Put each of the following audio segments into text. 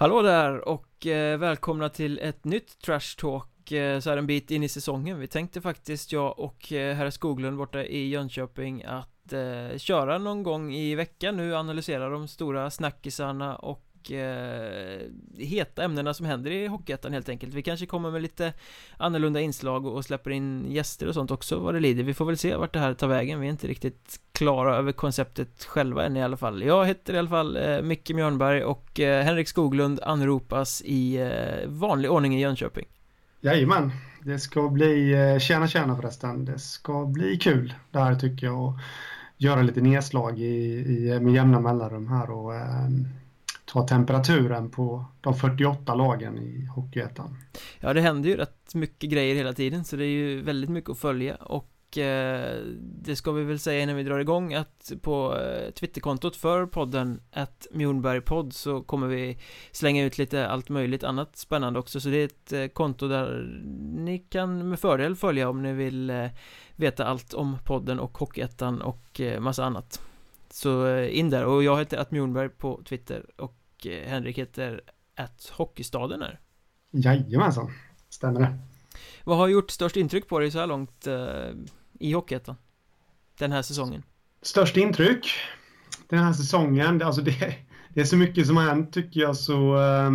Hallå där och eh, välkomna till ett nytt Trash Talk eh, så här en bit in i säsongen. Vi tänkte faktiskt, jag och eh, herr Skoglund borta i Jönköping att eh, köra någon gång i veckan nu, analysera de stora snackisarna och eh, heta ämnena som händer i Hockeyettan helt enkelt. Vi kanske kommer med lite annorlunda inslag och släpper in gäster och sånt också vad det lider. Vi får väl se vart det här tar vägen. Vi är inte riktigt klara över konceptet själva än i alla fall. Jag heter i alla fall eh, Micke Mjörnberg och eh, Henrik Skoglund anropas i eh, vanlig ordning i Jönköping. Jajamän, det ska bli, eh, tjäna tjäna förresten, det ska bli kul. Det här tycker jag. Och göra lite nedslag i, i, med jämna mellanrum här och eh, ta temperaturen på de 48 lagen i Hockeyettan. Ja, det händer ju rätt mycket grejer hela tiden så det är ju väldigt mycket att följa. Och eh, det ska vi väl säga innan vi drar igång att på eh, Twitterkontot för podden att Mjornbergpodd så kommer vi slänga ut lite allt möjligt annat spännande också. Så det är ett eh, konto där ni kan med fördel följa om ni vill eh, veta allt om podden och Hockeyettan och eh, massa annat. Så eh, in där. Och jag heter att Mjornberg på Twitter och Eh, Henrik heter att Hockeystaden är Jajamensan, stämmer det Vad har gjort störst intryck på dig så här långt eh, i Hockeyettan? Den här säsongen? Störst intryck? Den här säsongen, alltså det, det är så mycket som har hänt tycker jag så eh,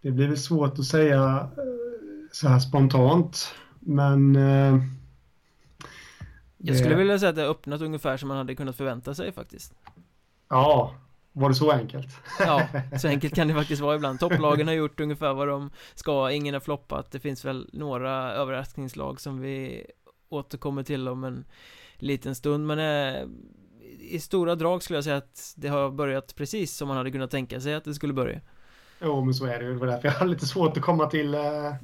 det blir väl svårt att säga så här spontant men eh, jag skulle vilja säga att det har öppnat ungefär som man hade kunnat förvänta sig faktiskt Ja, var det så enkelt? Ja, så enkelt kan det faktiskt vara ibland Topplagen har gjort ungefär vad de ska, ingen har floppat Det finns väl några överraskningslag som vi återkommer till om en liten stund Men eh, i stora drag skulle jag säga att det har börjat precis som man hade kunnat tänka sig att det skulle börja Jo, men så är det ju. Det var därför jag hade lite svårt att komma till, eh,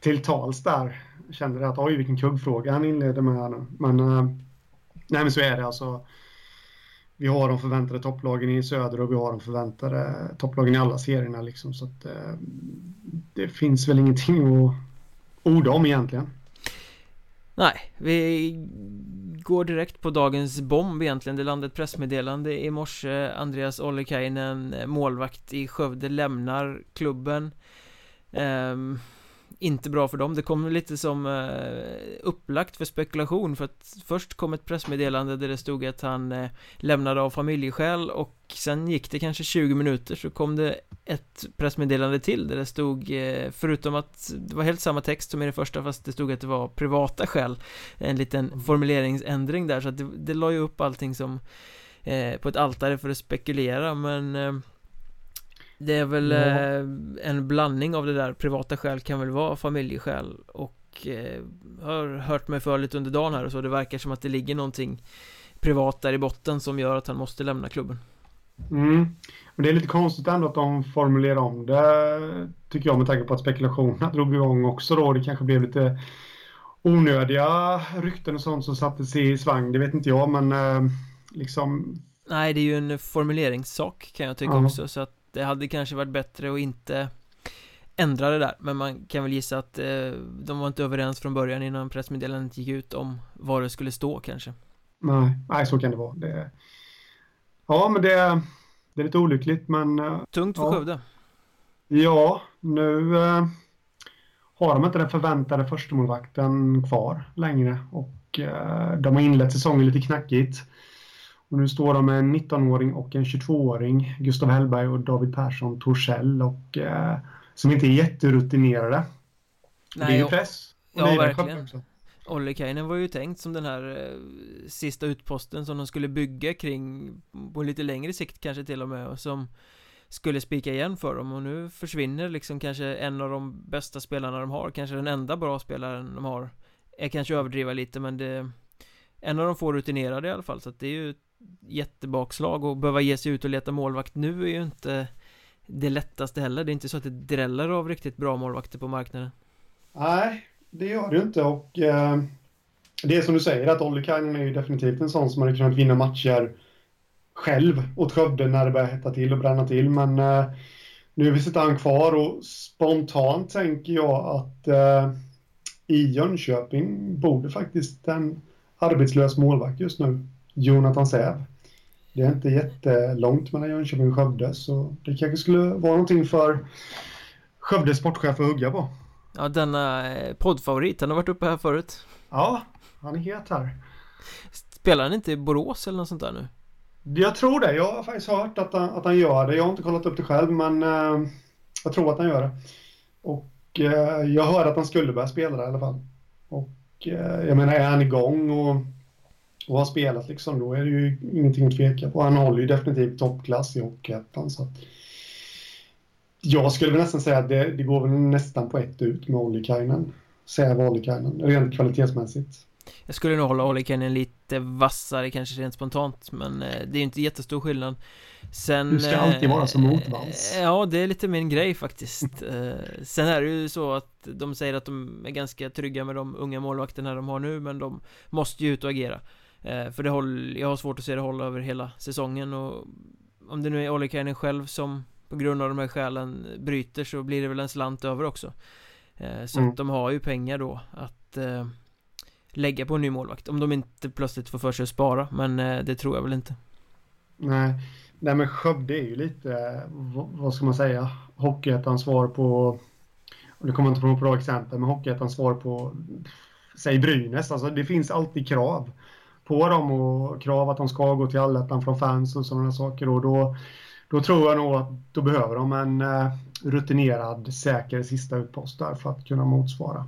till tals där. Jag kände att oj, vilken kuggfråga han inledde med här nu. Men eh, nej, men så är det alltså vi har de förväntade topplagen i söder och vi har de förväntade topplagen i alla serierna. Liksom, så att, eh, det finns väl ingenting att orda om egentligen. Nej, vi går direkt på dagens bomb egentligen. Det landade ett pressmeddelande i morse. Andreas Ollikainen, målvakt i Skövde, lämnar klubben. Um, inte bra för dem Det kom lite som eh, upplagt för spekulation för att först kom ett pressmeddelande där det stod att han eh, lämnade av familjeskäl och sen gick det kanske 20 minuter så kom det ett pressmeddelande till där det stod eh, förutom att det var helt samma text som i det första fast det stod att det var privata skäl en liten mm. formuleringsändring där så att det, det la ju upp allting som eh, på ett altare för att spekulera men eh, det är väl ja. eh, en blandning av det där Privata skäl kan väl vara familjeskäl Och eh, har hört mig för lite under dagen här och så Det verkar som att det ligger någonting Privat där i botten som gör att han måste lämna klubben Mm. Men det är lite konstigt ändå att de formulerar om det Tycker jag med tanke på att spekulationerna drog igång också då Det kanske blev lite Onödiga rykten och sånt som sattes i svang Det vet inte jag men eh, liksom Nej det är ju en formuleringssak kan jag tycka ja. också så att det hade kanske varit bättre att inte ändra det där Men man kan väl gissa att eh, de var inte överens från början innan pressmeddelandet gick ut om vad det skulle stå kanske. Nej, nej så kan det vara. Det... Ja men det, det är lite olyckligt men eh, Tungt för ja. Skövde. Ja, nu eh, har de inte den förväntade förstemålvakten kvar längre och eh, de har inlett säsongen lite knackigt och nu står de med en 19-åring och en 22-åring, Gustav Hellberg och David Persson Torssell, och, eh, som inte är jätterutinerade. Nej, det är ju press. Och ja, verkligen. Ollikainen var ju tänkt som den här eh, sista utposten som de skulle bygga kring på lite längre sikt kanske till och med och som skulle spika igen för dem och nu försvinner liksom kanske en av de bästa spelarna de har, kanske den enda bra spelaren de har. är kanske överdriva lite men det en av de få rutinerade i alla fall så att det är ju jättebakslag och behöva ge sig ut och leta målvakt nu är ju inte det lättaste heller. Det är inte så att det dräller av riktigt bra målvakter på marknaden. Nej, det gör det inte och eh, det är som du säger att Ollikainen är ju definitivt en sån som hade kunnat vinna matcher själv åt Skövde när det börjar hetta till och bränna till men eh, nu sitter han kvar och spontant tänker jag att eh, i Jönköping borde faktiskt en arbetslös målvakt just nu Jonathan Säv. Det är inte jättelångt mellan Jönköping och Skövde så det kanske skulle vara någonting för Skövdes sportchef att hugga på. Ja, denna eh, poddfavorit, han har varit uppe här förut. Ja, han är het här. Spelar han inte i Borås eller något sånt där nu? Jag tror det. Jag har faktiskt hört att han, att han gör det. Jag har inte kollat upp det själv, men uh, jag tror att han gör det. Och uh, jag hörde att han skulle börja spela där i alla fall. Och uh, jag menar, är han igång och, och har spelat liksom, då är det ju ingenting att tveka på. Han håller ju definitivt toppklass i Hockeyettan. Så jag skulle väl nästan säga att det, det går väl nästan på ett ut med Ollikainen. Säger Ollikainen, rent kvalitetsmässigt. Jag skulle nog hålla Ollikainen lite vassare kanske rent spontant Men eh, det är ju inte jättestor skillnad Sen Du ska alltid vara som motvalls eh, Ja, det är lite min grej faktiskt eh, Sen är det ju så att de säger att de är ganska trygga med de unga målvakterna de har nu Men de måste ju ut och agera För det håll, jag har svårt att se det hålla över hela säsongen och Om det nu är Ollikainen själv som på grund av de här skälen bryter så blir det väl en slant över också. Så mm. att de har ju pengar då att lägga på en ny målvakt. Om de inte plötsligt får för sig att spara Men eh, det tror jag väl inte. Nej, Nej men Skövde är ju lite, vad ska man säga, Hockeyettans svar på och det kommer inte på något bra exempel, men Hockeyettans svar på säg Brynäs, alltså det finns alltid krav på dem och krav att de ska gå till allettan från fans och sådana saker och då, då tror jag nog att då behöver de en eh, rutinerad, säker sista utpost där för att kunna motsvara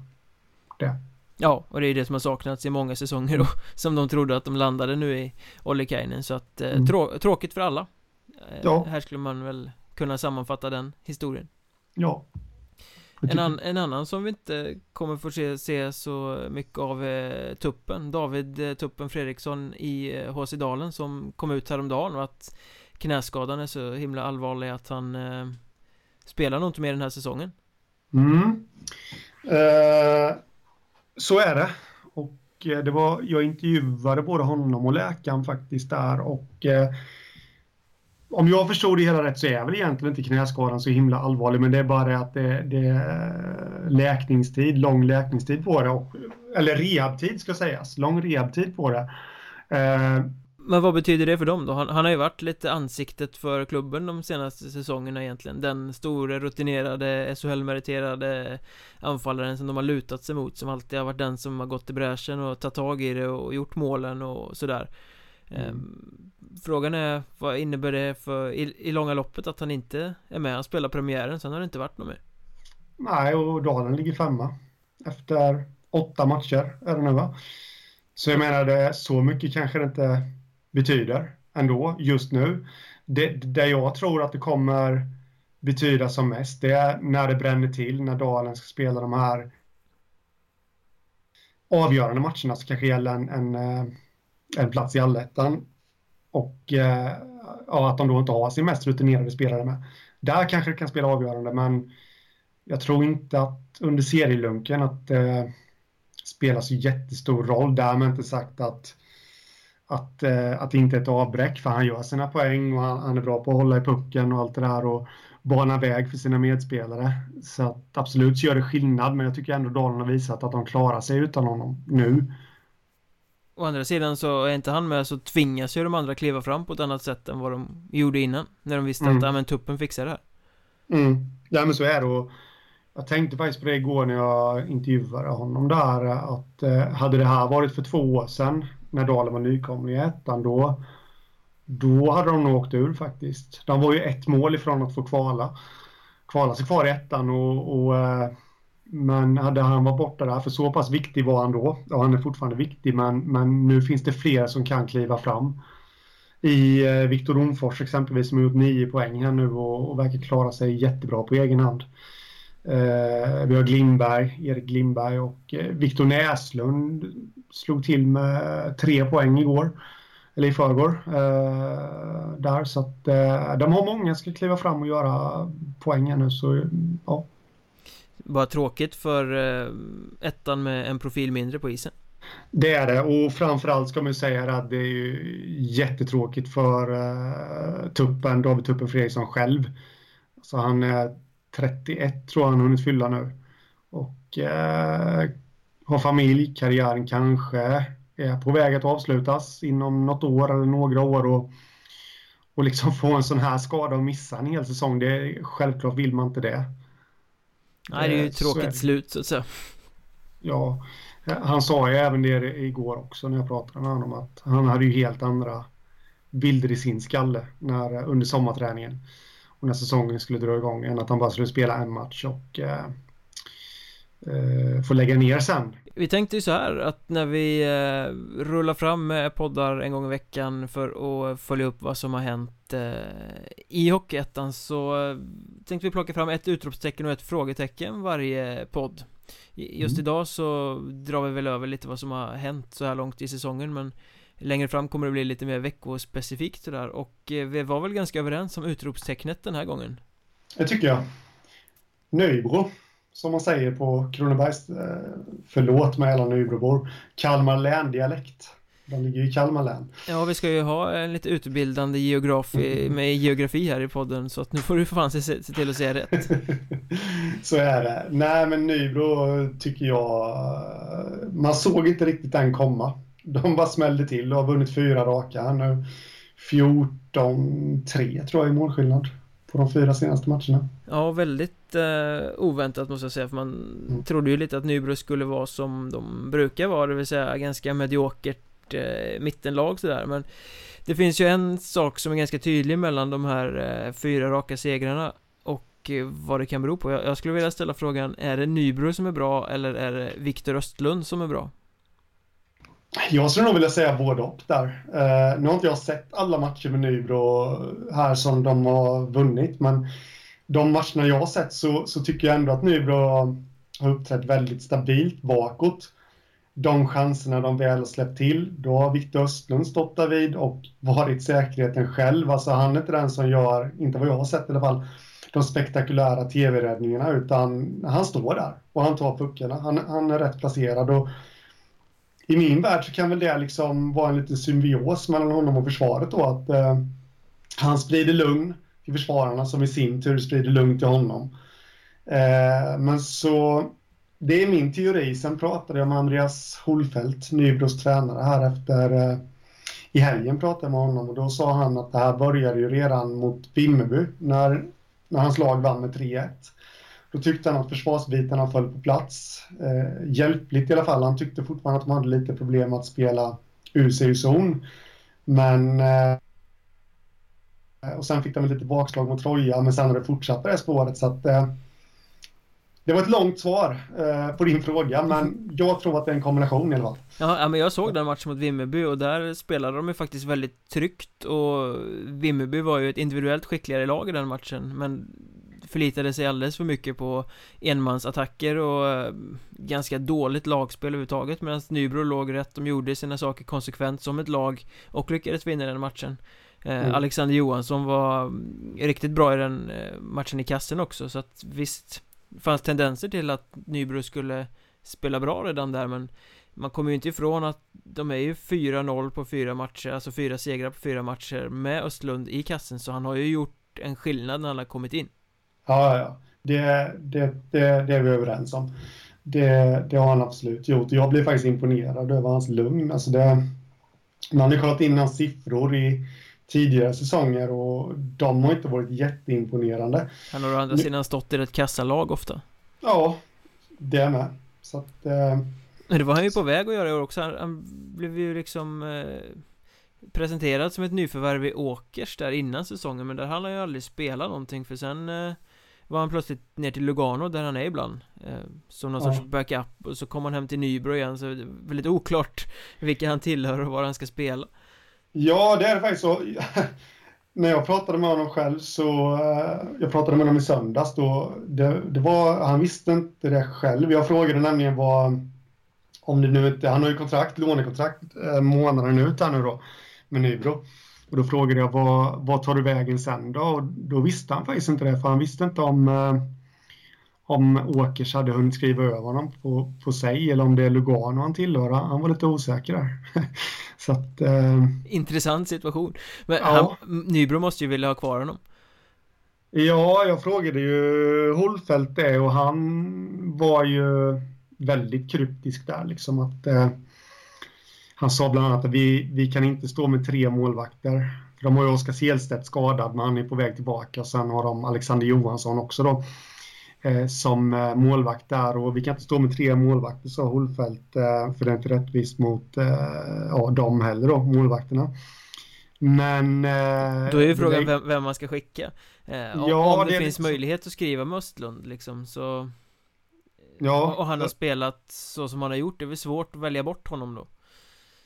det. Ja, och det är det som har saknats i många säsonger då Som de trodde att de landade nu i Ollikainen Så att, eh, mm. trå tråkigt för alla eh, ja. Här skulle man väl kunna sammanfatta den historien Ja en, an en, annan som vi inte kommer få se, se så mycket av är Tuppen. David eh, Tuppen Fredriksson i HC eh, Dalen som kom ut häromdagen och att knäskadan är så himla allvarlig att han eh, spelar nog inte mer den här säsongen. Mm. Uh, så är det. Och eh, det var, jag intervjuade både honom och läkaren faktiskt där och eh, om jag förstod det hela rätt så är väl egentligen inte knäskadan så himla allvarlig men det är bara det att det, det är läkningstid, lång läkningstid på det. Och, eller rehabtid ska sägas, lång rehabtid på det. Eh, men vad betyder det för dem då? Han, han, har ju varit lite ansiktet för klubben de senaste säsongerna egentligen Den store rutinerade SHL-meriterade anfallaren som de har lutat sig mot Som alltid har varit den som har gått i bräschen och tagit tag i det och gjort målen och sådär mm. ehm, Frågan är vad innebär det för i, i långa loppet att han inte är med? Han spelar premiären, sen har det inte varit något mer Nej, och Dalen ligger femma Efter åtta matcher är det nu va? Så jag menar det, så mycket kanske det inte betyder ändå just nu. Det, det jag tror att det kommer betyda som mest, det är när det bränner till, när Dalen ska spela de här avgörande matcherna som kanske gäller en, en, eh, en plats i allettan. Och eh, ja, att de då inte har sin mest rutinerade spelare med. Där kanske det kan spela avgörande, men jag tror inte att under serielunken att det eh, spelar så jättestor roll. Därmed inte sagt att att, eh, att det inte är ett avbräck för han gör sina poäng och han, han, är bra på att hålla i pucken och allt det där och bana väg för sina medspelare. Så att absolut så gör det skillnad men jag tycker ändå Dalen har visat att de klarar sig utan honom nu. Å andra sidan så är inte han med så tvingas ju de andra kliva fram på ett annat sätt än vad de gjorde innan. När de visste mm. att, ja men tuppen fixar det här. Mm, ja men så är det och jag tänkte faktiskt på det igår när jag intervjuade honom där att eh, hade det här varit för två år sedan när Dalen var nykomling i ettan, då, då hade de nog åkt ur faktiskt. De var ju ett mål ifrån att få kvala, kvala sig kvar i ettan och, och eh, men hade han varit borta där, för så pass viktig var han då, och han är fortfarande viktig, men, men nu finns det fler som kan kliva fram. I eh, Viktor Romfors exempelvis, som har gjort nio poäng här nu och, och verkar klara sig jättebra på egen hand. Eh, vi har Glimberg, Erik Glimberg och eh, Viktor Näslund slog till med tre poäng igår. Eller i förrgår. Eh, där så att eh, de har många som ska kliva fram och göra poäng här nu så ja. Bara tråkigt för eh, ettan med en profil mindre på isen. Det är det och framförallt ska man säga att det är ju jättetråkigt för uh, Tuppen, David Tuppen Fredriksson själv. Så han är 31 tror jag han har hunnit fylla nu. Och uh, har familj, karriären kanske är på väg att avslutas inom något år eller några år. Och och liksom få en sån här skada och missa en hel säsong, det, självklart vill man inte det. Nej, det är ju ett tråkigt slut så att säga. Ja, han sa ju även det igår också när jag pratade med honom att han hade ju helt andra bilder i sin skalle när, under sommarträningen och när säsongen skulle dra igång än att han bara skulle spela en match och eh, eh, få lägga ner sen. Vi tänkte ju så här att när vi eh, rullar fram med poddar en gång i veckan för att följa upp vad som har hänt eh, i Hockeyettan så eh, tänkte vi plocka fram ett utropstecken och ett frågetecken varje podd. Just mm. idag så drar vi väl över lite vad som har hänt så här långt i säsongen men Längre fram kommer det bli lite mer veckospecifikt sådär och eh, vi var väl ganska överens om utropstecknet den här gången Det tycker jag Nöjbro som man säger på Kronobergs, eh, förlåt mig alla Nöjbrobor, Kalmar län-dialekt. De ligger ju i Kalmar län. Ja, vi ska ju ha en lite utbildande geografi, mm. med geografi här i podden, så att nu får du för fan se, se till att säga rätt. så är det. Nej, men Nybro tycker jag, man såg inte riktigt den komma. De bara smällde till och har vunnit fyra raka nu. 14-3 tror jag i målskillnad på de fyra senaste matcherna. Ja, väldigt eh, oväntat måste jag säga, för man mm. trodde ju lite att Nybro skulle vara som de brukar vara, det vill säga ganska mediokert eh, mittenlag sådär, men det finns ju en sak som är ganska tydlig mellan de här eh, fyra raka segrarna och eh, vad det kan bero på. Jag, jag, skulle vilja ställa frågan, är det Nybro som är bra eller är det Viktor Östlund som är bra? Jag skulle nog vilja säga både och där. Uh, nu har inte jag sett alla matcher med Nybro här som de har vunnit, men de matcherna jag har sett så, så tycker jag ändå att Nybro har uppträtt väldigt stabilt bakåt. De chanserna de väl har släppt till, då har Viktor Östlund stått där vid och varit säkerheten själv. Alltså han är inte den som gör, inte vad jag har sett i alla fall, de spektakulära tv-räddningarna, utan han står där och han tar puckarna. Han, han är rätt placerad och i min värld så kan väl det liksom vara en liten symbios mellan honom och försvaret då, att eh, han sprider lugn till försvararna som i sin tur sprider lugn till honom. Eh, men så, det är min teori. Sen pratade jag med Andreas Holfeldt, Nybros tränare här efter eh, i helgen pratade jag med honom och då sa han att det här började ju redan mot Vimmerby när, när hans lag vann med 3-1. Då tyckte han att försvarsbitarna föll på plats. Eh, hjälpligt i alla fall. Han tyckte fortfarande att de hade lite problem att spela ur sig zon. Men eh, och sen fick de lite bakslag mot Troja, men sen har det fortsatt på det spåret. Så att, eh, det var ett långt svar eh, på din fråga, men jag tror att det är en kombination i alla fall. Ja, men jag såg den matchen mot Vimmerby och där spelade de ju faktiskt väldigt tryggt och Vimmerby var ju ett individuellt skickligare lag i den matchen, men förlitade sig alldeles för mycket på enmansattacker och eh, ganska dåligt lagspel överhuvudtaget medan Nybro låg rätt, de gjorde sina saker konsekvent som ett lag och lyckades vinna den matchen. Eh, mm. Alexander Johansson var mm, riktigt bra i den eh, matchen i kassen också så att visst fanns tendenser till att Nybro skulle spela bra redan där men man kommer ju inte ifrån att de är ju 4-0 på fyra matcher, alltså fyra segrar på fyra matcher med Östlund i kassen så han har ju gjort en skillnad när han har kommit in Ja, ja. Det, det, det, det är vi överens om. Det, det har han absolut gjort. Jag blir faktiskt imponerad över hans lugn. Alltså det, man har kollat in hans siffror i tidigare säsonger och de har inte varit jätteimponerande. Han har å andra sidan stått i ett kassalag ofta. Ja, det med. Så att... Eh, det var han ju på väg att göra i år också. Han, han blev ju liksom eh, presenterad som ett nyförvärv i Åkers där innan säsongen men där hann han ju aldrig spela någonting för sen eh, var han plötsligt ner till Lugano där han är ibland. Eh, Som någon ja. sorts backup. Och så kom han hem till Nybro igen så det är väldigt oklart Vilka han tillhör och var han ska spela. Ja det är det faktiskt. Så När jag pratade med honom själv så uh, Jag pratade med honom i söndags då det, det, var, han visste inte det själv. Jag frågade nämligen vad Om det nu inte, han har ju kontrakt, lånekontrakt uh, månaden ut här nu då Med Nybro och då frågade jag vad, vad tar du vägen sen då? Och då visste han faktiskt inte det, för han visste inte om, eh, om Åkers hade hunnit skriva över honom på, på sig eller om det är Lugano han tillhör. Han var lite osäker där. Så att, eh, Intressant situation. Men ja. han, Nybro måste ju vilja ha kvar honom. Ja, jag frågade ju Holfeldt det och han var ju väldigt kryptisk där liksom att eh, han sa bland annat att vi, vi kan inte stå med tre målvakter de har ju Oskar Selstedt skadad, men han är på väg tillbaka. Sen har de Alexander Johansson också då eh, som eh, målvakt där och vi kan inte stå med tre målvakter sa Holfeldt eh, för det är inte rättvist mot eh, ja, dem heller då, målvakterna. Men... Eh, Då är ju frågan vem, vem, man ska skicka eh, Om, ja, om det, det finns möjlighet att skriva med Östlund liksom så Ja Och han har spelat så som han har gjort, det är väl svårt att välja bort honom då?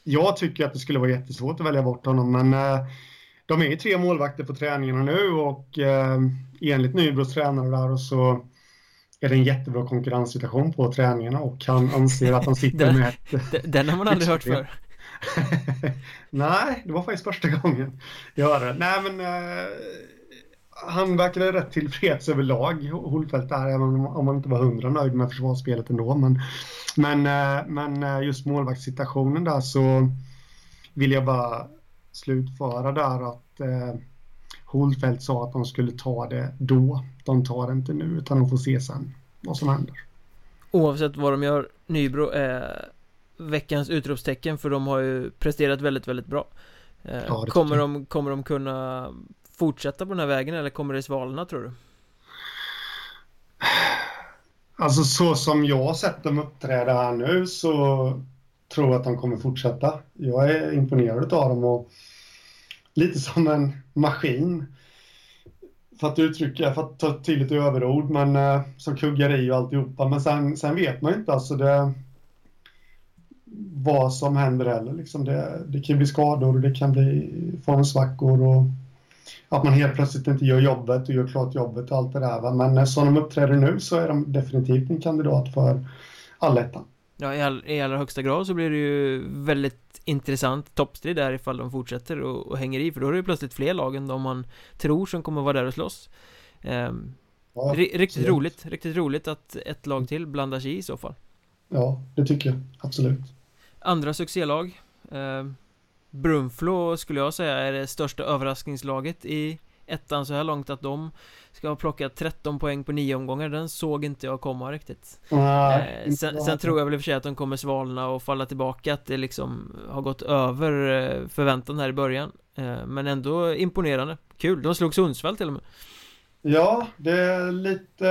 Jag tycker att det skulle vara jättesvårt att välja bort honom men eh, De är ju tre målvakter på träningarna nu och eh, enligt Nybros tränare där och så är det en jättebra konkurrenssituation på träningarna och han anser att han sitter den, med ett, Den har man aldrig hört för Nej, det var faktiskt första gången jag hörde det. Nej, men eh, han verkade rätt tillfreds överlag, Holfeldt där, även om man inte var hundra nöjd med försvarsspelet ändå. Men, men, eh, men eh, just målvaktssituationen där så vill jag bara slutföra där att eh, Holfeldt sa att de skulle ta det då. De tar det inte nu, utan de får se sen vad som händer. Oavsett vad de gör, Nybro är veckans utropstecken för de har ju presterat väldigt, väldigt bra. Eh, ja, kommer, de, kommer de kunna fortsätta på den här vägen eller kommer det svalna tror du? Alltså så som jag har sett dem uppträda här nu så tror jag att de kommer fortsätta. Jag är imponerad av dem och lite som en maskin. För att uttrycka, för att ta till lite överord, men eh, som kuggar i och alltihopa. Men sen, sen vet man ju inte alltså det vad som händer heller. Liksom det, det kan bli skador och det kan bli formsvackor och att man helt plötsligt inte gör jobbet och gör klart jobbet och allt det där. Va? Men som de uppträder nu så är de definitivt en kandidat för allettan. Ja, i, all, i allra högsta grad så blir det ju väldigt intressant toppstrid där ifall de fortsätter och, och hänger i för då är det plötsligt fler lag än de man tror som kommer vara där och slåss. Um, ja, riktigt roligt, riktigt roligt att ett lag till blandar sig i i så fall. Ja, det tycker jag absolut. Andra succélag eh, Brunflo skulle jag säga är det största överraskningslaget i ettan så här långt att de ska ha plockat 13 poäng på 9 omgångar. Den såg inte jag komma riktigt. Nej, eh, sen, sen, tror jag väl i och för sig att de kommer svalna och falla tillbaka Att det liksom har gått över eh, förväntan här i början. Eh, Men ändå imponerande. Kul, de slog Sundsvall till och med. Ja, det är lite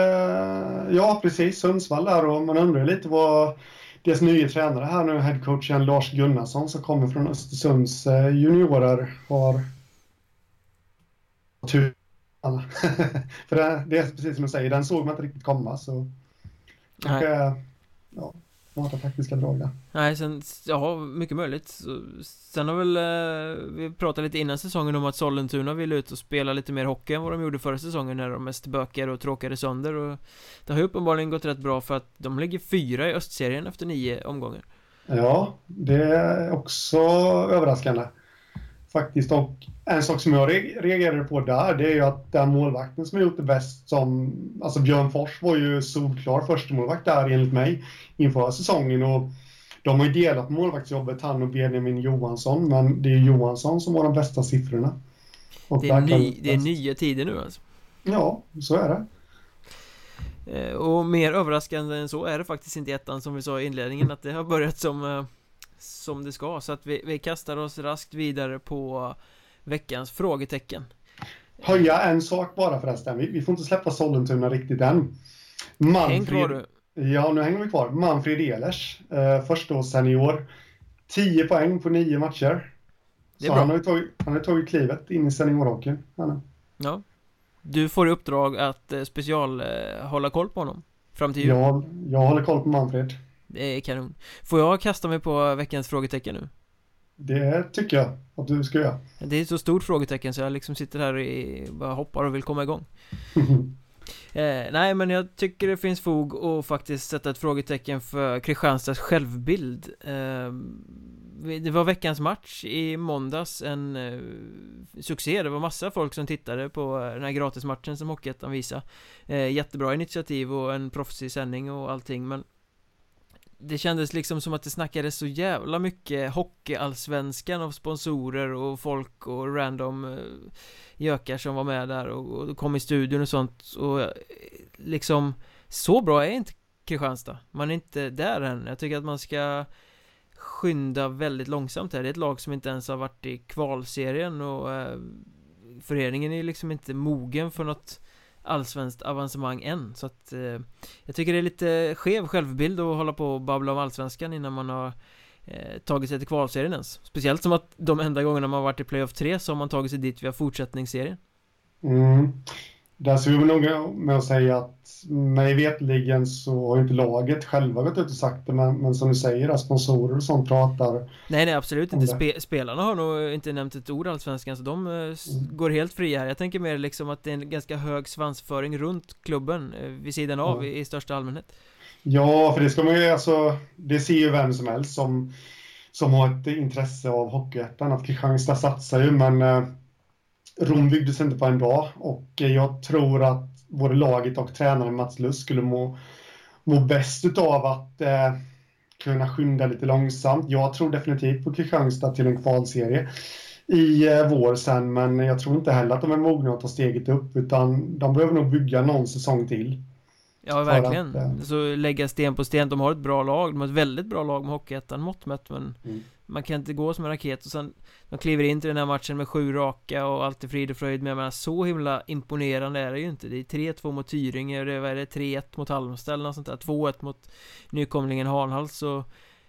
Ja, precis, Sundsvall där och man undrar lite vad deras nya tränare här nu, headcoachen Lars Gunnarsson som kommer från Östersunds eh, juniorer har tur. För det, det, är precis som du säger, den såg man inte riktigt komma så kanske, ja, smarta taktiska drag där. Nej, sen, ja, mycket möjligt. Sen har väl, eh, vi pratade lite innan säsongen om att Sollentuna vill ut och spela lite mer hockey än vad de gjorde förra säsongen när de mest bökade och tråkade sönder och det har ju uppenbarligen gått rätt bra för att de ligger fyra i östserien efter nio omgångar. Ja, det är också överraskande faktiskt. Och en sak som jag reagerade på där, det är ju att den målvakten som har gjort det bäst som, alltså Björn Fors var ju solklar första målvakt där enligt mig inför säsongen och de har ju delat målvaktsjobbet, han och Benjamin Johansson, men det är Johansson som har de bästa siffrorna. Och det, är ny, det är nya tider nu alltså? Ja, så är det. Eh, och mer överraskande än så är det faktiskt inte ettan som vi sa i inledningen att det har börjat som eh, som det ska så att vi, vi kastar oss raskt vidare på veckans frågetecken. Höja en sak bara förresten, vi, vi får inte släppa Sollentuna riktigt än. Manfred, Häng kvar du. Ja, nu hänger vi kvar. Manfred Ehlers, eh, första senior. 10 poäng på 9 matcher. Det är Så bra. han har ju tagit, han har tagit klivet in i seniorhockeyn Ja. Du får i uppdrag att eh, special eh, hålla koll på honom Fram till jul. Ja, jag håller koll på Manfred. Det är kanon. Får jag kasta mig på veckans frågetecken nu? Det tycker jag att du ska göra. Det är ett så stort frågetecken så jag liksom sitter här och bara hoppar och vill komma igång. Eh, Nej men jag tycker det finns fog att faktiskt sätta ett frågetecken för Kristianstads självbild. Eh, Det var veckans match i måndags En eh, succé, det var massa folk som tittade på den här gratismatchen som Hockeyettan visade. Eh, Jättebra initiativ och en proffsig sändning och allting men det kändes liksom som att det snackades så jävla mycket Hockeyallsvenskan av sponsorer och folk och random eh, gökar som var med där och, och kom i studion och sånt. Och eh, liksom så bra är inte Kristianstad. Man är inte där än. Jag tycker att man ska skynda väldigt långsamt här. Det är ett lag som inte ens har varit i kvalserien och eh, Föreningen är liksom inte mogen för något allsvenskt avancemang än. Så att eh, Jag tycker det är lite skev självbild att hålla på och babbla om allsvenskan innan man har eh, tagit sig till kvalserien ens. Speciellt som att de enda gångerna man varit i playoff 3 så har man tagit sig dit via fortsättningsserien. Mm. Där ska vi nog med att säga att mig vetligen så har inte laget själva gått ut och sagt det, men, men som du säger, sponsorer och sånt pratar Nej, nej absolut inte. Spe spelarna har nog inte nämnt ett ord allsvenskan, så de eh, mm. går helt fria här. Jag tänker mer liksom att det är en ganska hög svansföring runt klubben, eh, vid sidan av, mm. i, i största allmänhet. Ja, för det ska man ju alltså, det ser ju vem som helst som, som har ett intresse av Hockeyettan, att Kristianstad satsar ju, men eh, Rom byggdes inte på en dag och jag tror att både laget och tränaren Mats Lust skulle må, må bäst av att eh, kunna skynda lite långsamt. Jag tror definitivt på Kristianstad till en kvalserie i eh, vår sen, men jag tror inte heller att de är mogna att ta steget upp, utan de behöver nog bygga någon säsong till. Ja, verkligen. Att, eh... Så lägga sten på sten. De har ett bra lag. De har ett väldigt bra lag med Hockeyettan mått mätt, men mm. Man kan inte gå som en raket och sen de kliver in till den här matchen med sju raka och allt är frid och fröjd, men jag menar så himla imponerande är det ju inte. Det är 3-2 mot Tyringe, och det är 3-1 mot Halmstad eller något sånt där, 2-1 mot nykomlingen Hanhals, så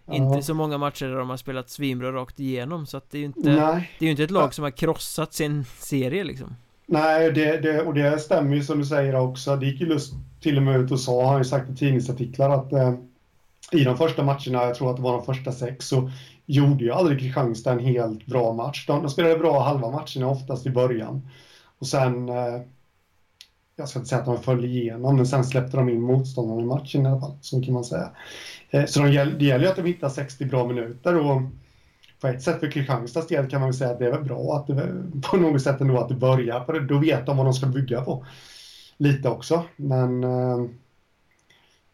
Ja. Inte så många matcher där de har spelat svinbra rakt igenom så att det är ju inte Nej. Det är ju inte ett lag som har krossat sin serie liksom Nej, det, det, och det stämmer ju som du säger också. Det gick ju Lust till och med ut och sa, har ju sagt i tidningsartiklar att eh, i de första matcherna, jag tror att det var de första sex, så gjorde ju aldrig Kristianstad en helt bra match. De, de spelade bra halva matcherna oftast i början. Och sen, eh, jag ska inte säga att de föll igenom, men sen släppte de in motståndarna i matchen i alla fall, så kan man säga. Eh, så de, det gäller ju att de hittar 60 bra minuter och på ett sätt för Kristianstads del kan man väl säga att det är väl bra att det på något sätt ändå att det börjar, för då vet de vad de ska bygga på. Lite också, men eh,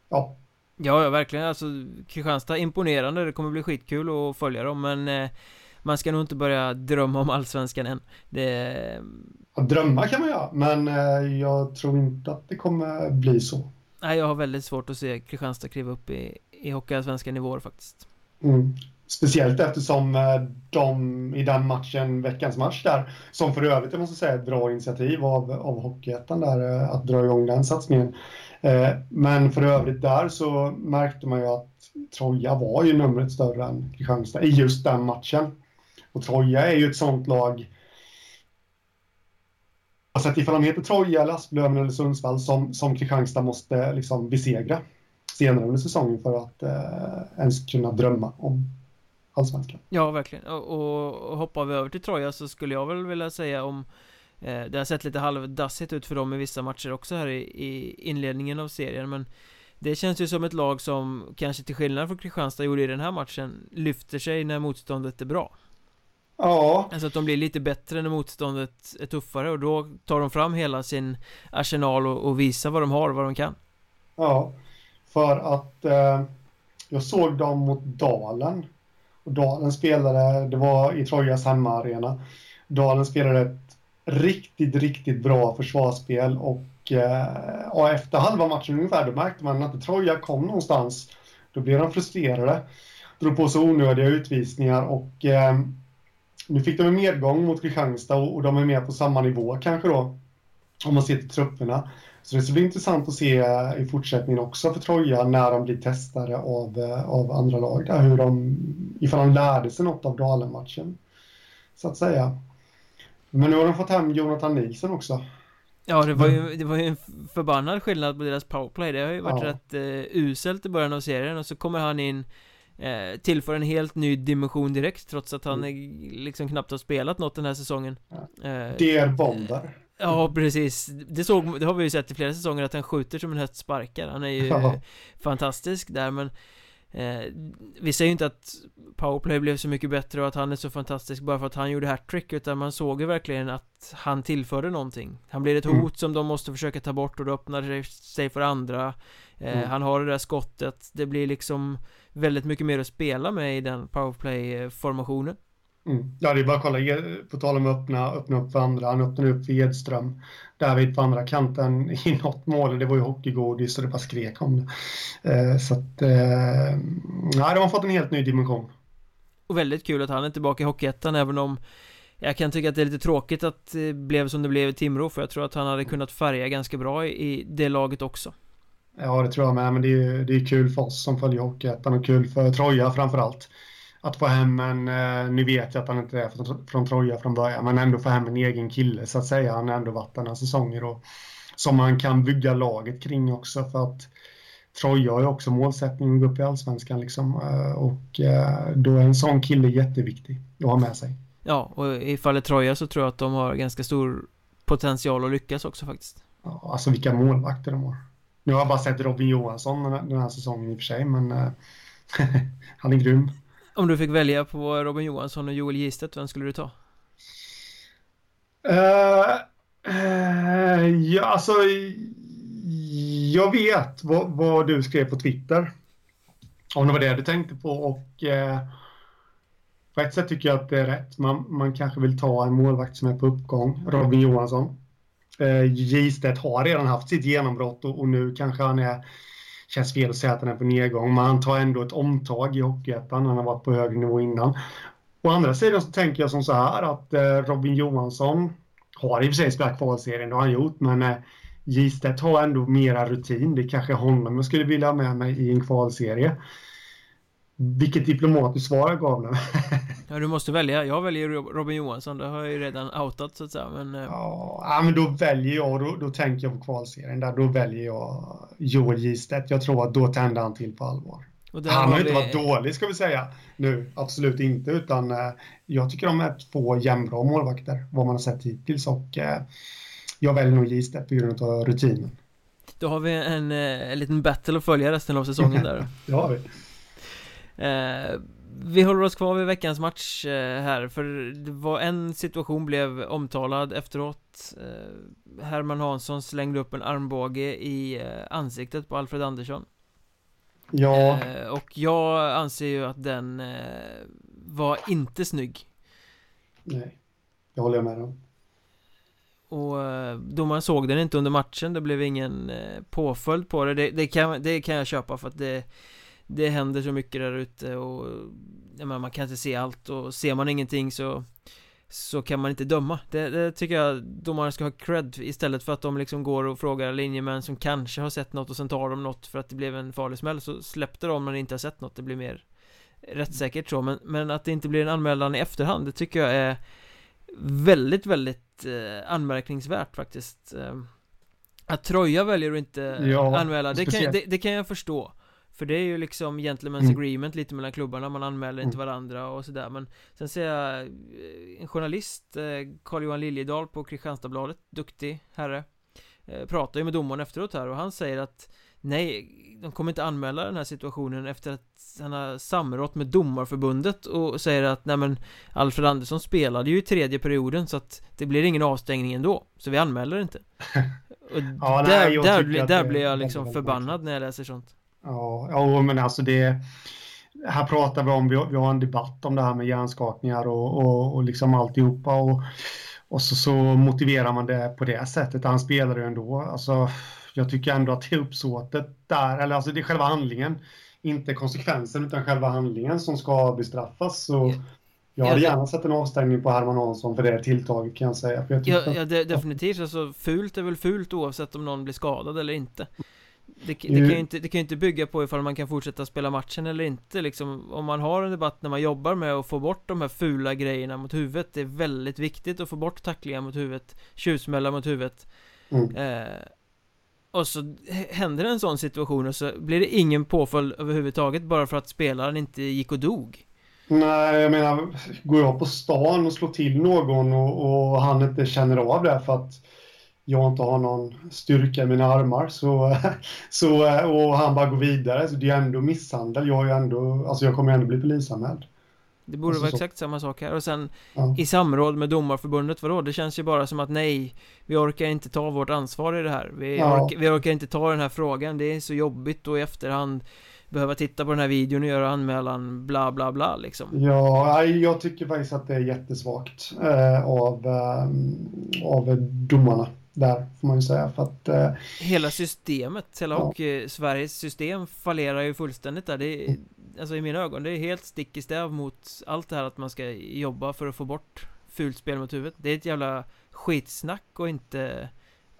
ja. Ja, ja verkligen, alltså Kristianstad imponerande, det kommer bli skitkul att följa dem, men eh, man ska nog inte börja drömma om allsvenskan än. Det... Ja, drömma kan man göra, men eh, jag tror inte att det kommer bli så. Nej, jag har väldigt svårt att se Kristianstad kliva upp i, i hockeyallsvenska nivåer faktiskt. Mm. Speciellt eftersom eh, de i den matchen, veckans match där, som för övrigt jag måste säga ett bra initiativ av, av Hockeyettan där, eh, att dra igång den satsningen. Eh, men för övrigt där så märkte man ju att Troja var ju numret större än Kristianstad i just den matchen. Och Troja är ju ett sånt lag, alltså ifall de heter Troja, eller Asplöven eller Sundsvall, som, som Kristianstad måste liksom besegra senare under säsongen för att eh, ens kunna drömma om allsvenskan. Ja, verkligen. Och, och hoppar vi över till Troja så skulle jag väl vilja säga om eh, det har sett lite halvdassigt ut för dem i vissa matcher också här i, i inledningen av serien men det känns ju som ett lag som kanske till skillnad från Kristianstad gjorde i den här matchen lyfter sig när motståndet är bra. Ja. Alltså att de blir lite bättre när motståndet är tuffare och då tar de fram hela sin arsenal och, och visar vad de har, vad de kan. Ja, för att eh, jag såg dem mot Dalen och Dalen spelade, det var i Trojas hemmaarena. Dalen spelade riktigt, riktigt bra försvarsspel och, eh, och efter halva matchen ungefär då märkte man att Troja kom någonstans. Då blev de frustrerade, drog på sig onödiga utvisningar och eh, nu fick de en medgång mot Kristianstad och, och de är med på samma nivå kanske då. Om man ser till trupperna. Så det ska bli intressant att se eh, i fortsättningen också för Troja när de blir testade av, eh, av andra lag. Där, hur de, ifall de lärde sig något av Dalen-matchen. Så att säga. Men nu har de fått hem Jonathan Nilsson också. Ja, det var ju, det var ju en förbannad skillnad på deras powerplay. Det har ju varit ja. rätt uh, uselt i början av serien och så kommer han in eh, Tillför en helt ny dimension direkt trots att han mm. liksom knappt har spelat något den här säsongen. Ja. Eh, det är bomber. Ja, precis. Det, såg, det har vi ju sett i flera säsonger att han skjuter som en häst sparkar. Han är ju ja. fantastisk där, men eh, vi säger ju inte att powerplay blev så mycket bättre och att han är så fantastisk bara för att han gjorde hattrick, utan man såg ju verkligen att han tillförde någonting. Han blir ett mm. hot mm. som de måste försöka ta bort och då öppnar sig för andra. Eh, mm. Han har det där skottet, det blir liksom väldigt mycket mer att spela med i den powerplay-formationen. Mm. Ja, det är bara att kolla, på tal om att öppna, öppna upp för andra, han öppnade upp för Edström, David på andra kanten i något mål, det var ju hockeygodis och det bara skrek om det. Eh, så att, eh, ja, de har fått en helt ny dimension. Och väldigt kul att han är tillbaka i Hockeyettan även om Jag kan tycka att det är lite tråkigt att det blev som det blev i Timrå för jag tror att han hade kunnat färga ganska bra i det laget också. Ja det tror jag med. Men det är, det är kul för oss som följer Hockeyettan och kul för Troja framförallt att få hem en, eh, nu vet jag att han inte är från, från Troja från början, men ändå få hem en egen kille så att säga. Han har ändå varit några säsonger och som man kan bygga laget kring också för att Troja har ju också målsättning att gå upp i allsvenskan liksom eh, och eh, då är en sån kille jätteviktig att ha med sig. Ja, och i fallet Troja så tror jag att de har ganska stor potential att lyckas också faktiskt. Ja, alltså vilka målvakter de har. Nu har jag bara sett Robin Johansson den här säsongen i och för sig, men han är grym. Om du fick välja på Robin Johansson och Joel Gistet, vem skulle du ta? Uh, uh, ja, alltså jag vet vad, vad, du skrev på Twitter. Om det var det du tänkte på och uh, på ett sätt tycker jag att det är rätt. Man, man kanske vill ta en målvakt som är på uppgång, Robin Johansson. Uh, har redan haft sitt genombrott och, och nu kanske han är känns fel att säga att han är på nedgång, men han tar ändå ett omtag i Hockeyettan. Han har varit på högre nivå innan. Å andra sidan så tänker jag som så här att eh, Robin Johansson har i och för sig spelat kvalserien, det har han gjort, men eh, Gistedt har ändå mera rutin. Det är kanske honom jag skulle vilja ha med mig i en kvalserie. Vilket diplomatiskt svar jag gav nu. ja, du måste välja. Jag väljer Robin Johansson. Det har jag ju redan outat så att säga. Men... Eh, ja, men då väljer jag, då, då tänker jag på kvalserien där. Då väljer jag Joel Gistedt. Jag tror att då tänder han till på allvar. Han har ju vi... inte varit dålig ska vi säga nu, absolut inte, utan eh, jag tycker de är två jämnbra målvakter, vad man har sett hittills och eh, jag väljer nog Gistedt på grund av rutinen. Då har vi en, eh, en liten battle att följa resten av säsongen där. det har vi. Eh, vi håller oss kvar vid veckans match eh, här för det var en situation blev omtalad efteråt. Eh, Herman Hansson slängde upp en armbåge i eh, ansiktet på Alfred Andersson. Ja. Eh, Och jag anser ju att den eh, var inte snygg. Nej, det håller jag med om och domaren såg den inte under matchen, det blev ingen påföljd på det. det Det, kan, det kan jag köpa för att det det händer så mycket där ute och menar, man kan inte se allt och ser man ingenting så så kan man inte döma. Det, det tycker jag domarna ska ha cred istället för att de liksom går och frågar linjemän som kanske har sett något och sen tar de något för att det blev en farlig smäll så släppte de när de inte har sett något. Det blir mer rättssäkert så. Men, men att det inte blir en anmälan i efterhand det tycker jag är väldigt väldigt eh, anmärkningsvärt faktiskt. Eh, att Troja väljer att inte ja, anmäla det kan, det, det kan jag förstå för det är ju liksom gentlemen's mm. agreement lite mellan klubbarna, man anmäler inte mm. varandra och sådär men Sen ser jag eh, en journalist, eh, Carl-Johan Liljedahl på Kristianstadsbladet, duktig herre eh, Pratar ju med domaren efteråt här och han säger att Nej, de kommer inte anmäla den här situationen efter att han har samrått med domarförbundet och säger att nej men Alfred Andersson spelade ju i tredje perioden så att det blir ingen avstängning ändå Så vi anmäler inte Och ja, där, nej, där, där blir jag liksom förbannad när jag läser sånt Ja, ja men alltså det... Här pratar vi om, vi har, vi har en debatt om det här med hjärnskakningar och, och, och liksom alltihopa och, och så, så motiverar man det på det sättet. Han spelar ju ändå. Alltså, jag tycker ändå att det är uppsåtet där, eller alltså det är själva handlingen, inte konsekvensen utan själva handlingen som ska bestraffas. Så jag hade gärna sett en avstängning på Herman Hansson för det tilltaget kan jag säga. Jag ja, ja definitivt. Alltså, fult är väl fult oavsett om någon blir skadad eller inte. Det, det, kan ju inte, det kan ju inte bygga på ifall man kan fortsätta spela matchen eller inte liksom. Om man har en debatt när man jobbar med att få bort de här fula grejerna mot huvudet Det är väldigt viktigt att få bort tacklingar mot huvudet Tjuvsmällar mot huvudet. Mm. eh, Och så händer en sån situation och så blir det ingen påföljd överhuvudtaget bara för att spelaren inte gick och dog. Nej, jag menar, går jag på stan och slår till någon och, och han inte känner av det för att jag inte har någon styrka i mina armar så, så, och han bara går vidare. Så det är ändå misshandel. Jag, är ändå, alltså jag kommer ändå bli polisanmäld. Det borde alltså vara så. exakt samma sak här och sen ja. i samråd med domarförbundet, vadå? Det känns ju bara som att nej, vi orkar inte ta vårt ansvar i det här. Vi, ja. orkar, vi orkar inte ta den här frågan, det är så jobbigt och i efterhand behöva titta på den här videon och göra anmälan, bla bla bla liksom. Ja, jag tycker faktiskt att det är jättesvagt eh, av, eh, av domarna där får man ju säga för att eh, Hela systemet, hela ja. och Sveriges system fallerar ju fullständigt där det, alltså i mina ögon, det är helt stick i stäv mot allt det här att man ska jobba för att få bort fult spel mot huvudet. Det är ett jävla skitsnack och inte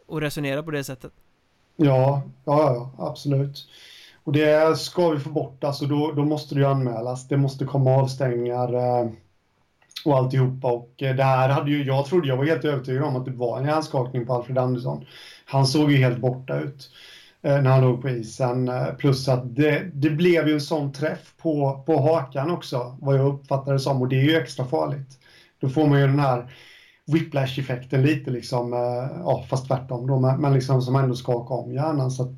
att resonera på det sättet. Ja, ja, ja, absolut. Och det ska vi få bort, alltså då, då måste det ju anmälas. Det måste komma avstängningar eh, och alltihopa. Och eh, det här hade ju, jag trodde, jag var helt övertygad om att det var en hjärnskakning på Alfred Andersson. Han såg ju helt borta ut eh, när han låg på isen. Eh, plus att det, det blev ju en sån träff på, på hakan också, vad jag uppfattade det som. Och det är ju extra farligt. Då får man ju den här whiplash-effekten lite liksom, ja fast tvärtom då, men, men liksom som ändå skakar om hjärnan. Så att,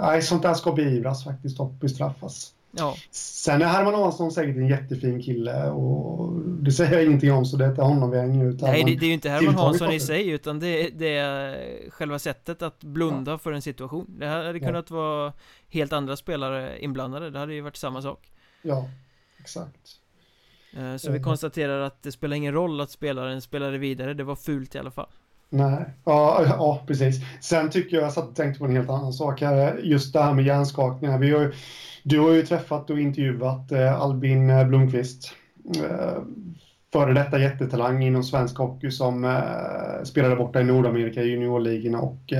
nej, sånt där ska beivras faktiskt och bestraffas. Ja. Sen är Herman Hansson säkert en jättefin kille och det säger jag ingenting om så det är inte honom vi hänger ut. Nej, det, det är ju inte Herman Hansson i sig utan det, det, är själva sättet att blunda ja. för en situation. Det här hade kunnat ja. vara helt andra spelare inblandade, det hade ju varit samma sak. Ja, exakt. Eh, så vi konstaterar att det spelar ingen roll att spelaren spelade vidare, det var fult i alla fall. Nej, ja, ja precis. Sen tycker jag, jag satt och tänkte på en helt annan sak här, just det här med hjärnskakningar. Vi har, du har ju träffat och intervjuat eh, Albin eh, Blomqvist, eh, före detta jättetalang inom svensk hockey som spelade borta i Nordamerika i juniorligorna och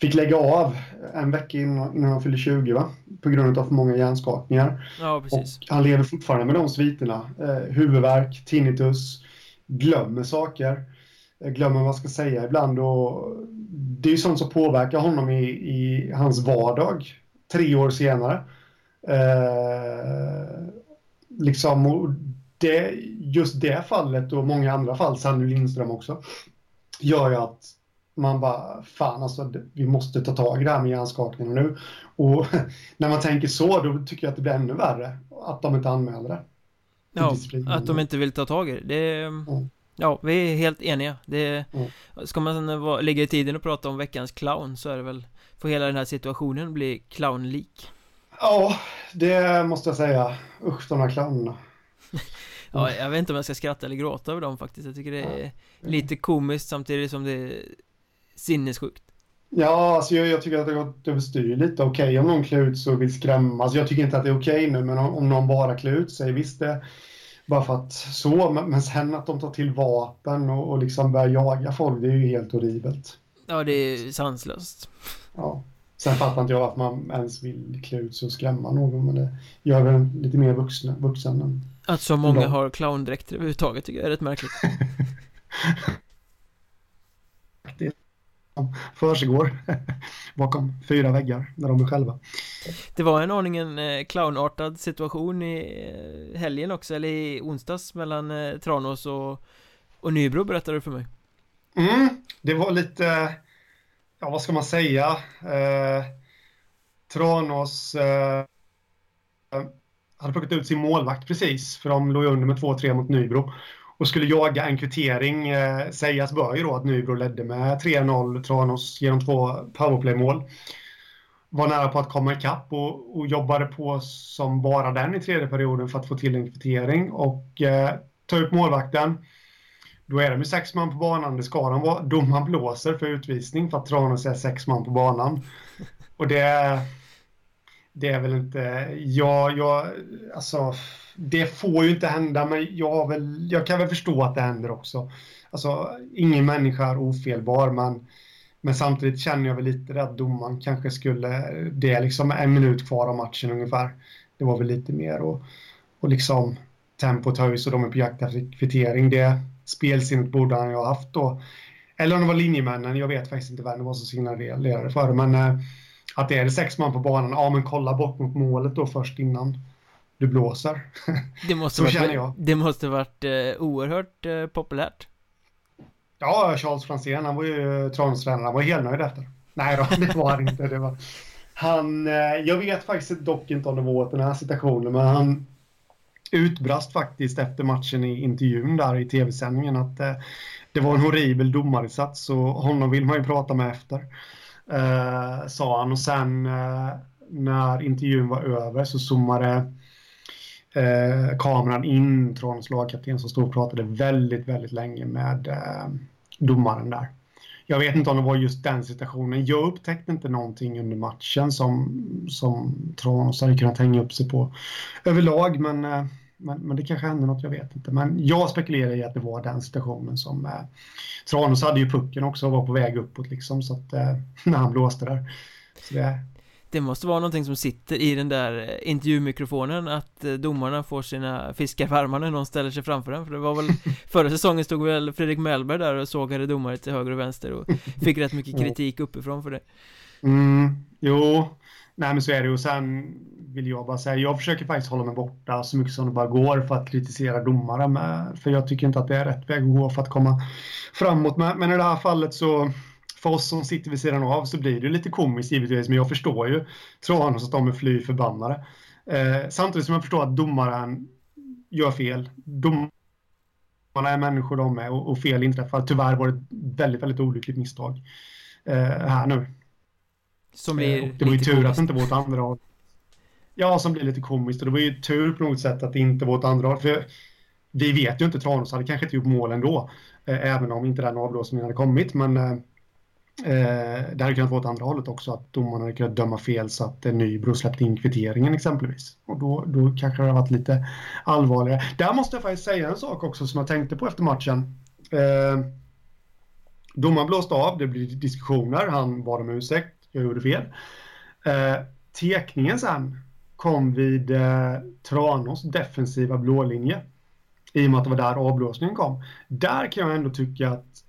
fick lägga av en vecka innan, innan han fyllde 20 va? på grund av för många hjärnskakningar. Ja, precis. Och han lever fortfarande med de sviterna. Eh, huvudvärk, tinnitus, glömmer saker glömmer vad man ska säga ibland. Och det är ju sånt som påverkar honom i, i hans vardag tre år senare. Eh, liksom, det, just det fallet och många andra fall, Sanny Lindström också, gör ju att man bara, fan alltså, vi måste ta tag i det här med hjärnskakningarna nu. Och när man tänker så, då tycker jag att det blir ännu värre att de inte anmäler det. Ja, att de inte vill ta tag i det. det mm. Ja, vi är helt eniga. Det, mm. Ska man vara, ligga i tiden och prata om veckans clown så är det väl Får hela den här situationen bli clownlik. Ja, det måste jag säga. Usch, de här clownerna. ja, jag vet inte om jag ska skratta eller gråta över dem faktiskt. Jag tycker det är lite komiskt samtidigt som det är sinnessjukt. Ja, alltså jag, jag tycker att det har gått överstyr lite. Okej, okay, om någon klär ut sig och vill skrämma. Alltså jag tycker inte att det är okej okay nu, men om, om någon bara klär ut sig, visst det bara för att så, men sen att de tar till vapen och, och liksom börjar jaga folk, det är ju helt horribelt. Ja, det är sanslöst. Ja. Sen fattar inte jag varför man ens vill klä ut sig och skrämma någon, men det gör väl lite mer vuxna, vuxen än Att så många har clowndräkter överhuvudtaget tycker jag är rätt märkligt. försiggår bakom fyra väggar när de är själva. Det var en aningen eh, clownartad situation i eh, helgen också, eller i onsdags mellan eh, Tranås och, och Nybro berättade du för mig. Mm, det var lite, ja vad ska man säga, eh, Tranås eh, hade plockat ut sin målvakt precis, för de låg under med 2-3 mot Nybro och skulle jaga en kvittering. Eh, sägas bör ju då att Nybro ledde med 3-0 Tranås genom två powerplaymål. Var nära på att komma ikapp och, och jobbade på som bara den i tredje perioden för att få till en kvittering och eh, ta upp målvakten. Då är de ju sex man på banan, det ska de vara. Domaren blåser för utvisning för att Tranås är sex man på banan. Och det, det är väl inte, ja, jag, alltså det får ju inte hända, men jag, väl, jag kan väl förstå att det händer också. Alltså, ingen människa är ofelbar, men, men samtidigt känner jag väl lite att domaren kanske skulle... Det är liksom en minut kvar av matchen ungefär. Det var väl lite mer och, och liksom tempot höjs och de är på jakt efter kvittering. Det spelsinnet borde han ju ha haft då. Eller om det var linjemännen, jag vet faktiskt inte vem det var som signalerade för det, men eh, att det är sex man på banan, ja men kolla bort mot målet då först innan du blåser. Det måste så varit, känner jag. Det måste varit eh, oerhört eh, populärt. Ja, Charles Franzén, han var ju Tranåstränare, han var helnöjd efter. Nej då, det var han inte. Det var... Han, eh, jag vet faktiskt dock inte om det var den här situationen, men han utbrast faktiskt efter matchen i intervjun där i tv-sändningen att eh, det var en horribel domarinsats och honom vill man ju prata med efter. Eh, sa han och sen eh, när intervjun var över så zoomade eh, kameran in från lagkapten som stod och pratade väldigt, väldigt länge med eh, domaren där. jag vet inte om det var just den situationen. Jag upptäckte inte någonting under matchen som, som Tranås hade kunnat hänga upp sig på överlag, men, eh, men, men, det kanske hände något, jag vet inte. Men jag spekulerar i att det var den situationen som eh, Tranås hade ju pucken också och var på väg uppåt liksom, så att eh, när han blåste där. Så det, det måste vara någonting som sitter i den där eh, intervjumikrofonen att eh, domarna får sina fiskar varma när någon ställer sig framför den För det var väl Förra säsongen stod väl Fredrik Mellberg där och sågade domare till höger och vänster och fick rätt mycket kritik uppifrån för det. Mm, jo. Nej men så är det och sen vill jag bara säga Jag försöker faktiskt hålla mig borta så mycket som det bara går för att kritisera domare med, För jag tycker inte att det är rätt väg att gå för att komma framåt. Men, men i det här fallet så för oss som sitter vid sidan av så blir det lite komiskt givetvis, men jag förstår ju Tranås att de är fly förbannade. Eh, samtidigt som jag förstår att domaren gör fel. Domarna är människor de är och, och fel inträffar. Tyvärr var det ett väldigt, väldigt olyckligt misstag eh, här nu. Som blir eh, Det var ju tur komiskt. att det inte var ett andra håll. Ja, som blir lite komiskt och det var ju tur på något sätt att det inte var ett andra håll. För vi vet ju inte, Tranås hade kanske inte gjort mål ändå, eh, även om inte den avblåsningen hade kommit. Men eh, det hade kunnat vara åt andra hållet också, att domarna hade kunnat döma fel så att Nybro släppte in kvitteringen exempelvis. Och då, då kanske det hade varit lite allvarligare. Där måste jag faktiskt säga en sak också som jag tänkte på efter matchen. Eh, domaren blåste av, det blir diskussioner, han bad om ursäkt, jag gjorde fel. Eh, tekningen sen kom vid eh, Tranås defensiva blålinje. I och med att det var där avblåsningen kom. Där kan jag ändå tycka att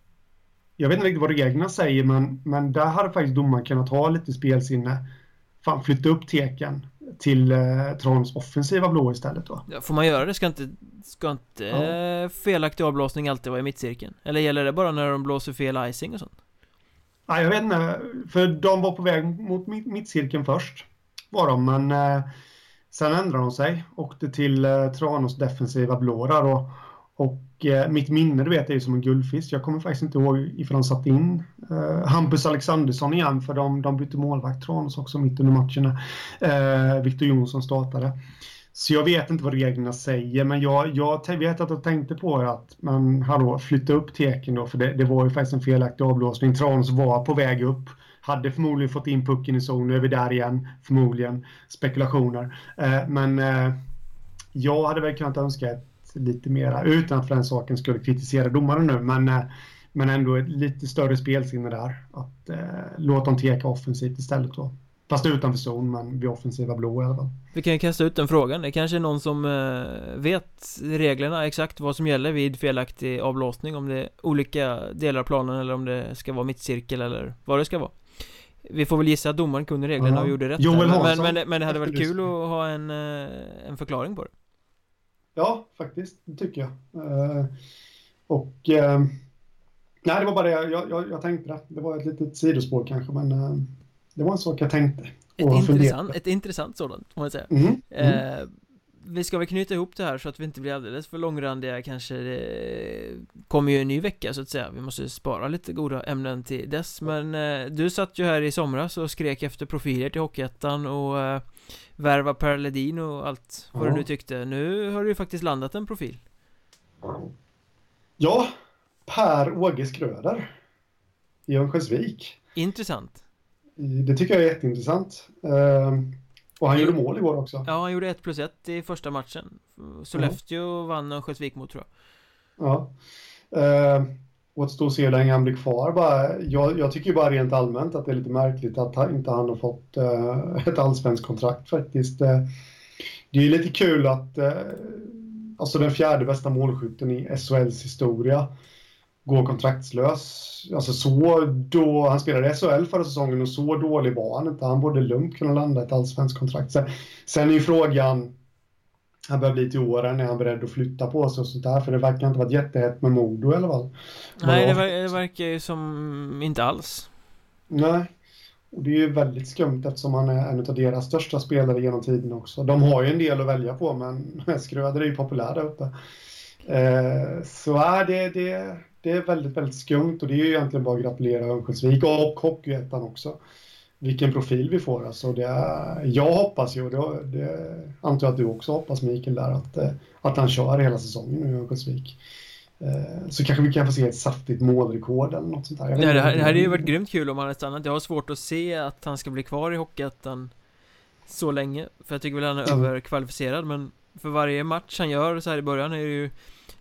jag vet inte riktigt vad reglerna säger, men, men där hade faktiskt domaren kunnat ha lite spelsinne. Fan, flytta upp teken till eh, Trons offensiva blå istället då. Ja, får man göra det? Ska inte, ska inte ja. eh, felaktig avblåsning alltid vara i mittcirkeln? Eller gäller det bara när de blåser fel icing och sånt? Nej, jag vet inte. För de var på väg mot mittcirkeln först. Var de, men eh, sen ändrade de sig. Åkte till eh, Tranås defensiva blå där och och eh, mitt minne, du vet, är ju som en guldfisk. Jag kommer faktiskt inte ihåg ifall de satte in eh, Hampus Alexandersson igen, för de, de bytte målvakt Tranås också mitt under matcherna. Eh, Victor Jonsson startade. Så jag vet inte vad reglerna säger, men jag, jag vet att jag tänkte på att man hallå, flytta upp teken då, för det, det var ju faktiskt en felaktig avblåsning. Tranås var på väg upp, hade förmodligen fått in pucken i zon, nu är vi där igen, förmodligen. Spekulationer. Eh, men eh, jag hade väl kunnat önska ett lite mera, utan att för den saken skulle kritisera domaren nu, men, eh, men ändå ett lite större spelsinne där. Att eh, låta dem teka offensivt istället då. Fast utanför zon, men vid offensiva blå i alla fall. Vi kan ju kasta ut den frågan. Det kanske är någon som eh, vet reglerna exakt vad som gäller vid felaktig avblåsning. Om det är olika delar av planen eller om det ska vara mittcirkel eller vad det ska vara. Vi får väl gissa att domaren kunde reglerna och gjorde rätt. Joel men, men, men det hade varit kul att ha en, eh, en förklaring på det. Ja, faktiskt. Det tycker jag. Uh, och uh, nej, det var bara det jag, jag, jag, tänkte. Det. det var ett litet sidospår kanske, men uh, det var en sak jag tänkte. Ett intressant, ett intressant sådant, får man säga. Mm, mm. Vi ska väl knyta ihop det här så att vi inte blir alldeles för långrandiga kanske Det kommer ju en ny vecka så att säga Vi måste spara lite goda ämnen till dess Men du satt ju här i somras och skrek efter profiler till Hockeyettan och värva Per Ledin och allt vad ja. du nu tyckte. Nu har du ju faktiskt landat en profil. Ja, Per Åge Skröder i Örnsköldsvik. Intressant. Det tycker jag är jätteintressant. Ehm, och han gjorde mål igår också. Ja, han gjorde 1 plus 1 i första matchen. Sollefteå mm. vann Örnsköldsvik mot tror jag. Ja. Ehm, återstår att se hur länge han blir kvar. Bara, jag, jag tycker bara rent allmänt att det är lite märkligt att han, inte han har fått uh, ett allsvenskt kontrakt faktiskt. Uh, det är lite kul att uh, alltså den fjärde bästa målskytten i SHLs historia går kontraktslös. Alltså så då, han spelade i SHL förra säsongen och så dålig var han inte. Han borde lugnt kunna landa ett allsvenskt kontrakt. Sen, sen är ju frågan han börjar bli till åren, är han beredd att flytta på sig och sånt där? För det verkar inte varit jättehett med Modo i alla fall. Nej, det, ver det verkar ju som inte alls. Nej, och det är ju väldigt skumt eftersom han är en av deras största spelare genom tiden också. De har ju en del att välja på, men Skröder är ju populär där uppe. Eh, så är det, det, det är väldigt, väldigt skumt och det är ju egentligen bara att gratulera Örnsköldsvik och Hockeyettan också vilken profil vi får. Alltså det, jag hoppas ju, och det, det antar jag att du också hoppas Mikael, där, att, eh, att han kör hela säsongen nu i Örnsköldsvik. Eh, så kanske vi kan få se ett saftigt målrekord eller något sånt där. Nej, det, här, det hade ju varit grymt kul om han hade stannat. Jag har svårt att se att han ska bli kvar i Hockeyettan så länge. För jag tycker väl han är mm. överkvalificerad men för varje match han gör så här i början är det ju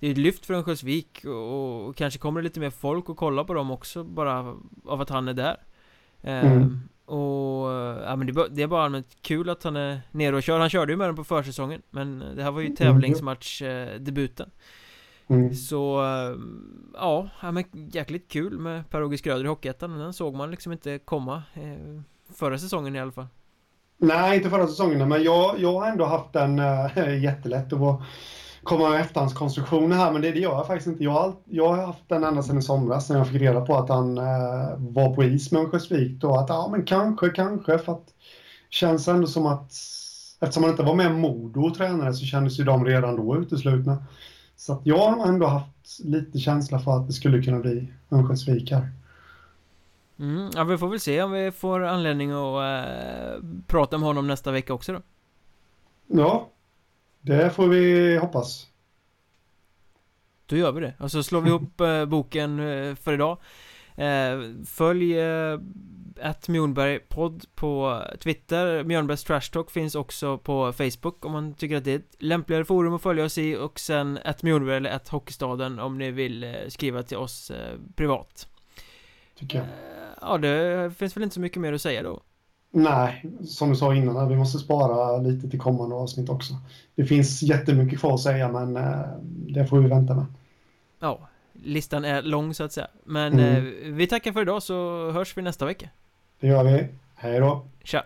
Det är ett lyft för Örnsköldsvik och, och kanske kommer det lite mer folk och kolla på dem också bara av att han är där. Mm. Och ja men det, det, är bara allmänt kul att han är nere och kör. Han körde ju med dem på försäsongen men det här var ju mm. tävlingsmatch eh. Mm. Så, eh, ja, men jäkligt kul med Per-Åge Skröder i Hockeyettan. Den såg man liksom inte komma eh, förra säsongen i alla fall. Nej, inte förra säsongen, men jag, jag har ändå haft den äh, jättelätt att komma med efterhandskonstruktioner här, men det, det gör jag faktiskt inte. Jag har, jag har haft den ända sedan i somras när jag fick reda på att han äh, var på is med Örnsköldsvik då, att ja, men kanske, kanske, för att känns ändå som att eftersom han inte var med Modo och tränare så kändes ju de redan då uteslutna. Så att jag har ändå haft lite känsla för att det skulle kunna bli Örnsköldsvik här. Mm, ja, vi får väl se om vi får anledning att äh, prata om honom nästa vecka också då. Ja, det får vi hoppas. Då gör vi det. Och så slår vi ihop äh, boken äh, för idag. följ att Mjornberg podd på Twitter Mjörnbergs Trash Talk finns också på Facebook om man tycker att det är ett lämpligare forum att följa oss i och sen att Mjornberg eller att Hockeystaden om ni vill skriva till oss privat Tycker jag Ja, det finns väl inte så mycket mer att säga då. Nej, som du sa innan, vi måste spara lite till kommande avsnitt också. Det finns jättemycket kvar att säga, men eh, det får vi vänta med. Ja, listan är lång så att säga. Men mm. Eh, vi tackar för idag så hörs vi nästa vecka. Det gör vi. Hej då. Tja.